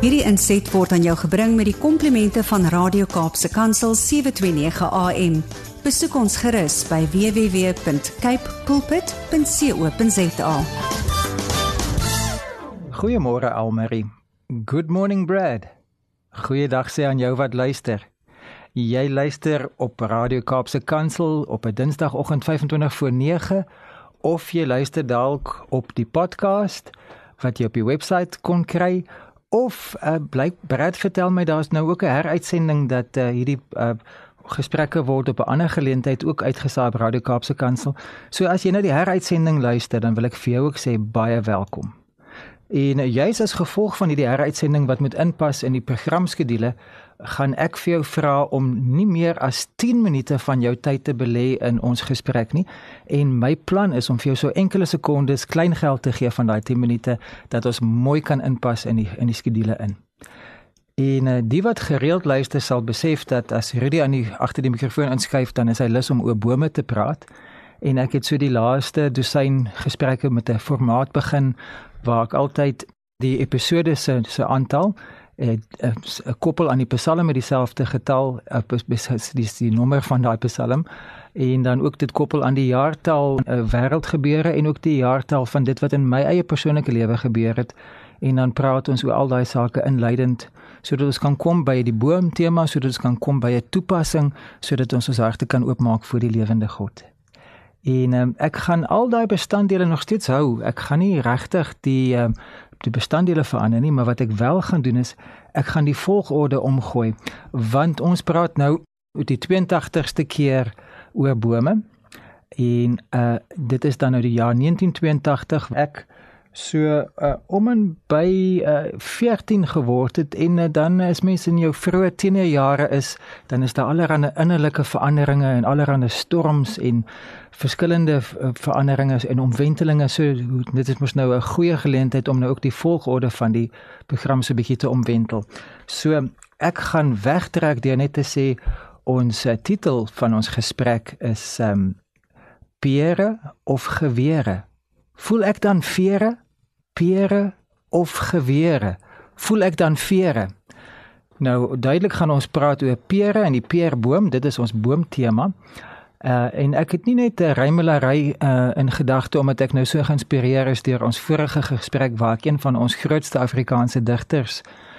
Hierdie inset word aan jou gebring met die komplimente van Radio Kaapse Kansel 729 AM. Besoek ons gerus by www.cape pulpit.co.za. Goeiemôre Almarie. Good morning Brad. Goeiedag sê aan jou wat luister. Jy luister op Radio Kaapse Kansel op 'n Dinsdagoggend 25 voor 9 of jy luister dalk op die podcast wat jy op die webwerf kon kry of uh, blyk Brad vertel my daar's nou ook 'n heruitsending dat uh, hierdie uh, gesprekke word op 'n ander geleentheid ook uitgesaai op Radio Kaapse Kansel. So as jy nou die heruitsending luister, dan wil ek vir jou ook sê baie welkom. En juis as gevolg van hierdie heruitsending wat moet inpas in die programskedule, gaan ek vir jou vra om nie meer as 10 minute van jou tyd te belê in ons gesprek nie. En my plan is om vir jou so enkele sekondes klein geld te gee van daai 10 minute dat ons mooi kan inpas in die in die skedule in. En uh, die wat gereeld luister sal besef dat as Rudy aan die agter die mikrofoon inskuif dan is hy lus om oor bome te praat. En ek het so die laaste dosyn gesprekke met 'n formaat begin waar ek altyd die episode se se aantal 'n koppel aan die Psalm met dieselfde getal dis die, nommer van daai Psalm en dan ook dit koppel aan die jaartal uh, wêreldgebeure en ook die jaartal van dit wat in my eie persoonlike lewe gebeur het en dan praat ons oor al daai sake inleidend sodat ons kan kom by die boom tema sodat ons kan kom by 'n toepassing sodat ons ons harte kan oopmaak vir die lewende God. En um, ek gaan al daai bestanddele nog steeds hou. Ek gaan nie regtig die um, die bestanddele verander nie, maar wat ek wel gaan doen is ek gaan die volgorde omgooi. Want ons praat nou oor die 82ste keer oor bome. En uh dit is dan nou die jaar 1982 ek so uh, om en by uh, 14 geword het en uh, dan as mens in jou vroeë tienerjare is dan is daar allerlei innerlike veranderinge en allerlei storms en verskillende uh, veranderinge en omwentelinge. So dit is mos nou 'n goeie geleentheid om nou ook die volgorde van die program se bietjie te omwentel. So ek gaan wegtrek deur net te sê ons uh, titel van ons gesprek is um Pere of gewere? Voel ek dan vere, pere of gewere? Voel ek dan vere? Nou duidelik gaan ons praat oor pere en die peerboom, dit is ons boomtema. Uh en ek het nie net 'n rymelary uh in gedagte omdat ek nou so geïnspireer is deur ons vorige gesprek waar ek een van ons grootste Afrikaanse digters uh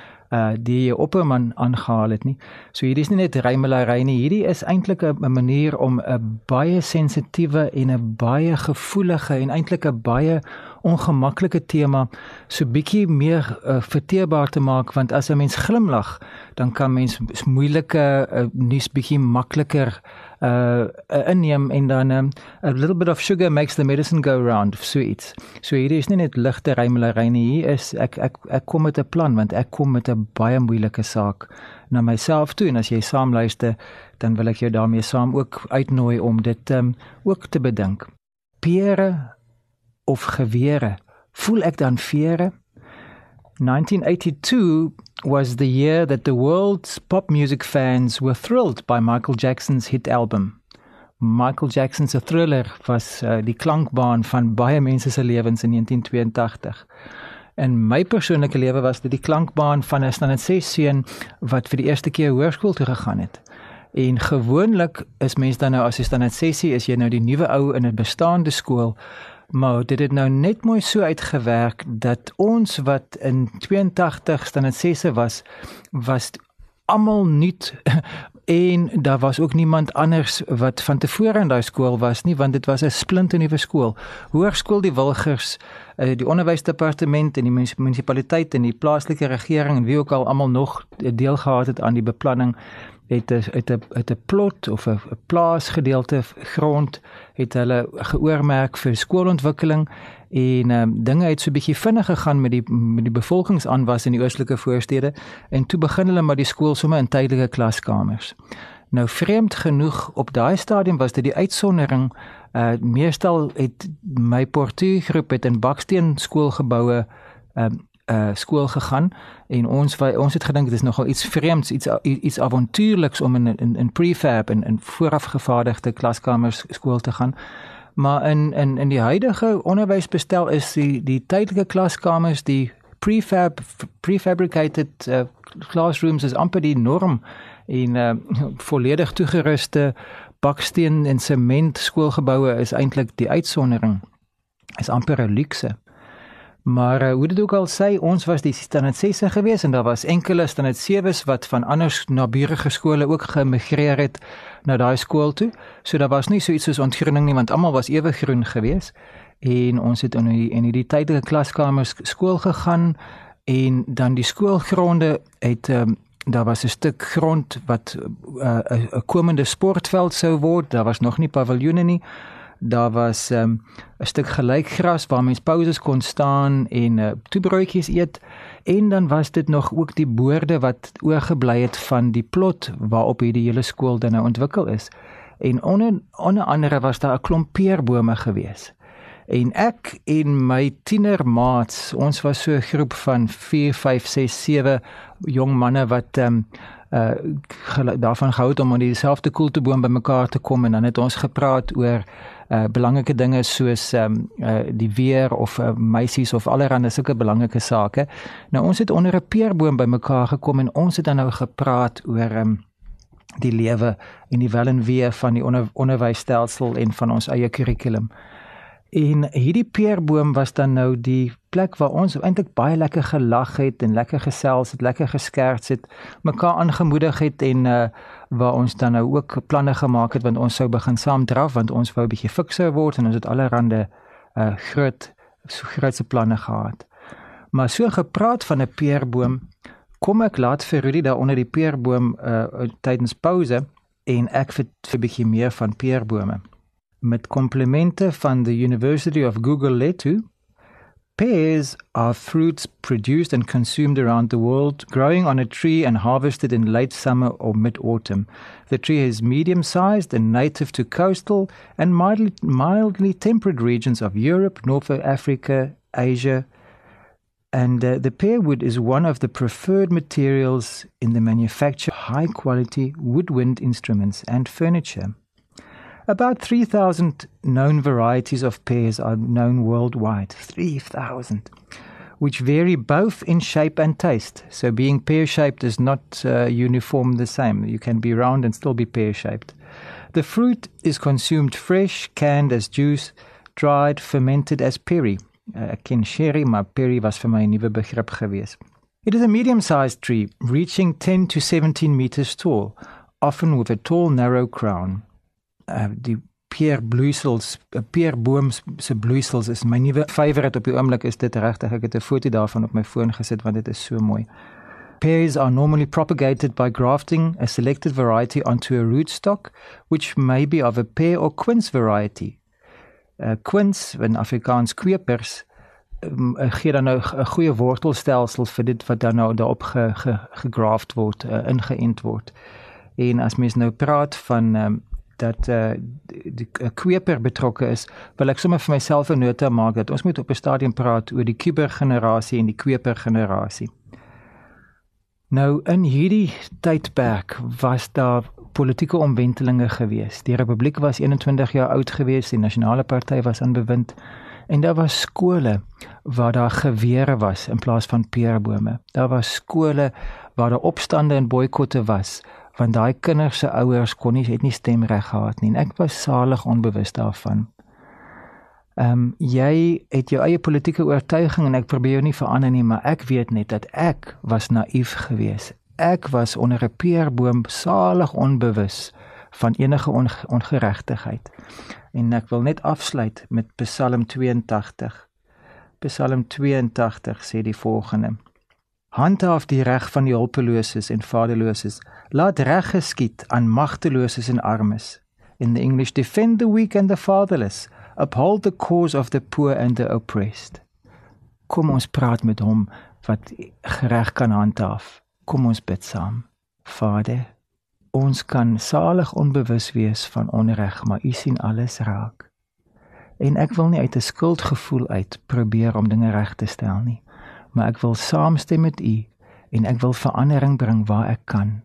die Opperman aangehaal het nie. So hierdie is nie net rymelary nie, hierdie is eintlik 'n manier om 'n baie sensitiewe en 'n baie gevoelige en eintlik 'n baie ongemaklike tema so bietjie meer uh, verteerbaar te maak want as 'n mens glimlag, dan kan mens moeilike uh, nuus bietjie makliker uh, inneem en dan um, a little bit of sugar makes the medicine go round sweet. So hier is nie net ligte rymelary nie, hier is ek ek ek kom met 'n plan want ek kom met 'n baie moeilike saak na myself toe en as jy saam luister, dan wil ek jou daarmee saam ook uitnooi om dit um, ook te bedink. Pere of gewere, voel ek dan vere? 1982 was the year that the world's pop music fans were thrilled by Michael Jackson's hit album. Michael Jackson's Thriller was uh, die klankbaan van baie mense se lewens in 1982. In my persoonlike lewe was dit die klankbaan van 'n standaard 6 seun wat vir die eerste keer hoërskool toe gegaan het. En gewoonlik is mense dan nou as jy standaard 6 is jy nou die nuwe ou in 'n bestaande skool Maar dit het nou net mooi so uitgewerk dat ons wat in 82 standaard 6 was was almal nuut en daar was ook niemand anders wat van tevore in daai skool was nie want dit was 'n splinternuwe skool. Hoërskool die Wilgers, eh, die onderwysdepartement en die munisipaliteit en die plaaslike regering en wie ook al almal nog deel gehad het aan die beplanning het het 'n het 'n plot of 'n plaasgedeelte grond het hulle geoormerk vir skoolontwikkeling en um, dinge het so 'n bietjie vinnig gegaan met die met die bevolkingsaanwas in die oostelike voorstede en toe begin hulle maar die skool sommer in tydelike klaskamers. Nou vreemd genoeg op daai stadium was dit die uitsondering uh meestal het my portuïergroep het in baksteen skoolgeboue um, uh skool gegaan en ons ons het gedink dit is nogal iets vreemds iets iets avontuurliks om in in in prefab en in voorafgevaardigde klaskamers skool te gaan maar in in in die huidige onderwysbestel is die die tydelike klaskamers die prefab prefabricated uh, classrooms is amper die norm en uh, volledig toegeruste baksteen en sement skoolgeboue is eintlik die uitsondering. Is amper 'n luukse. Maar uh, hoe dit ook al sê, ons was die standaard 6 gewees en daar was enkele standaard 7s wat van ander naburige skole ook gemigreer het na daai skool toe. So daar was nie so iets soos ontgroening nie want almal was ewe groen gewees. En ons het in die, in hierdie tydelike klaskamers skool gegaan en dan die skoolgronde het um, daar was 'n stuk grond wat eh, 'n uh, komende sportveld sou word. Daar was nog nie paviljoene nie. Daar was 'n um, stuk gelykgras waar mens pauses kon staan en uh, toebroodjies eet en dan was dit nog ook die boorde wat oorgebly het van die plot waarop hierdie hele skool dan nou ontwikkel is. En onder onder andere was daar 'n klomp peerbome gewees. En ek en my tienermaats, ons was so 'n groep van 4, 5, 6, 7 jong manne wat ehm um, uh daarvan gehou het om in dieselfde koelteboom bymekaar te kom en dan het ons gepraat oor uh belangrike dinge soos ehm um, uh die weer of uh, meisies of allerlei sulke belangrike sake. Nou ons het onder 'n peerboom bymekaar gekom en ons het dan nou gepraat oor ehm um, die lewe en die wel en wee van die onder, onderwysstelsel en van ons eie kurrikulum. En hierdie peerboom was dan nou die plek waar ons eintlik baie lekker gelag het en lekker gesels het, lekker geskerts het, mekaar aangemoedig het en uh waar ons dan nou ook planne gemaak het want ons sou begin saam draf want ons wou 'n bietjie fikser word en ons het allerlei uh groot so grootse planne gehad. Maar so gepraat van 'n peerboom, kom ek laat vir Rudy daar onder die peerboom uh tydens pouse en ek vir 'n bietjie meer van peerbome met komplimente van the University of Google Letu. Pears are fruits produced and consumed around the world, growing on a tree and harvested in late summer or mid autumn. The tree is medium sized and native to coastal and mildly, mildly temperate regions of Europe, North Africa, Asia. And uh, the pear wood is one of the preferred materials in the manufacture of high quality woodwind instruments and furniture. About 3,000 known varieties of pears are known worldwide. 3,000. Which vary both in shape and taste. So, being pear shaped is not uh, uniform the same. You can be round and still be pear shaped. The fruit is consumed fresh, canned as juice, dried, fermented as perry. Uh, ken sherry, maar perry was vir my 'n nuwe begrip gewees. It is a medium-sized tree, reaching 10 to 17 meters tall, often with a tall narrow crown. Uh, die peerbloeisels, uh, peerboom se bloeisels is my nuwe favourite op die oomblik is dit regtig ek het 'n foto daarvan op my foon gesit want dit is so mooi. Pears are normally propagated by grafting a selected variety onto a rootstock which may be of a pear or quince variety. Uh, quince in Afrikaans kweepers um, gee dan nou 'n goeie wortelstelsel vir dit wat dan nou daarop ge, ge, gegraft word, uh, ingeënt word. En as mens nou praat van um, dat uh, die kweper betrokke is, wil ek sommer vir myself 'n nota maak dat ons moet op 'n stadium praat oor die kubergenerasie en die kweper generasie. Nou in hierdie tydperk was daar politieke omwentelinge gewees. Die republiek was 21 jaar oud gewees, die nasionale party was aan bewind en daar was skole waar daar gewere was in plaas van peerbome. Daar was skole waar daar opstande en boikotte was want daai kinders se ouers kon nie het nie stemreg gehad nie en ek was salig onbewus daarvan. Ehm um, jy het jou eie politieke oortuiging en ek probeer jou nie verander nie, maar ek weet net dat ek was naïef geweest. Ek was onder 'n peerboom salig onbewus van enige on ongeregtigheid. En ek wil net afsluit met Psalm 82. Psalm 82 sê die volgende: Handhaaf die reg van die hulpeloses en vaderloses. Laat reg geskied aan magteloses en armes. In the English defend the weak and the fatherless. Uphold the cause of the poor and the oppressed. Kom ons praat met hom wat reg kan handhaaf. Kom ons bid saam. Vader, ons kan salig onbewus wees van onreg, maar U sien alles raak. En ek wil nie uit 'n skuldgevoel uit probeer om dinge reg te stel nie maar ek wil saamstem met u en ek wil verandering bring waar ek kan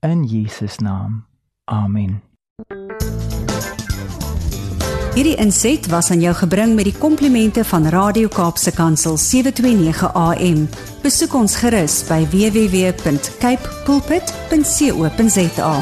in Jesus naam. Amen. Hierdie inset was aan jou gebring met die komplimente van Radio Kaapse Kansel 729 AM. Besoek ons gerus by www.cape pulpit.co.za.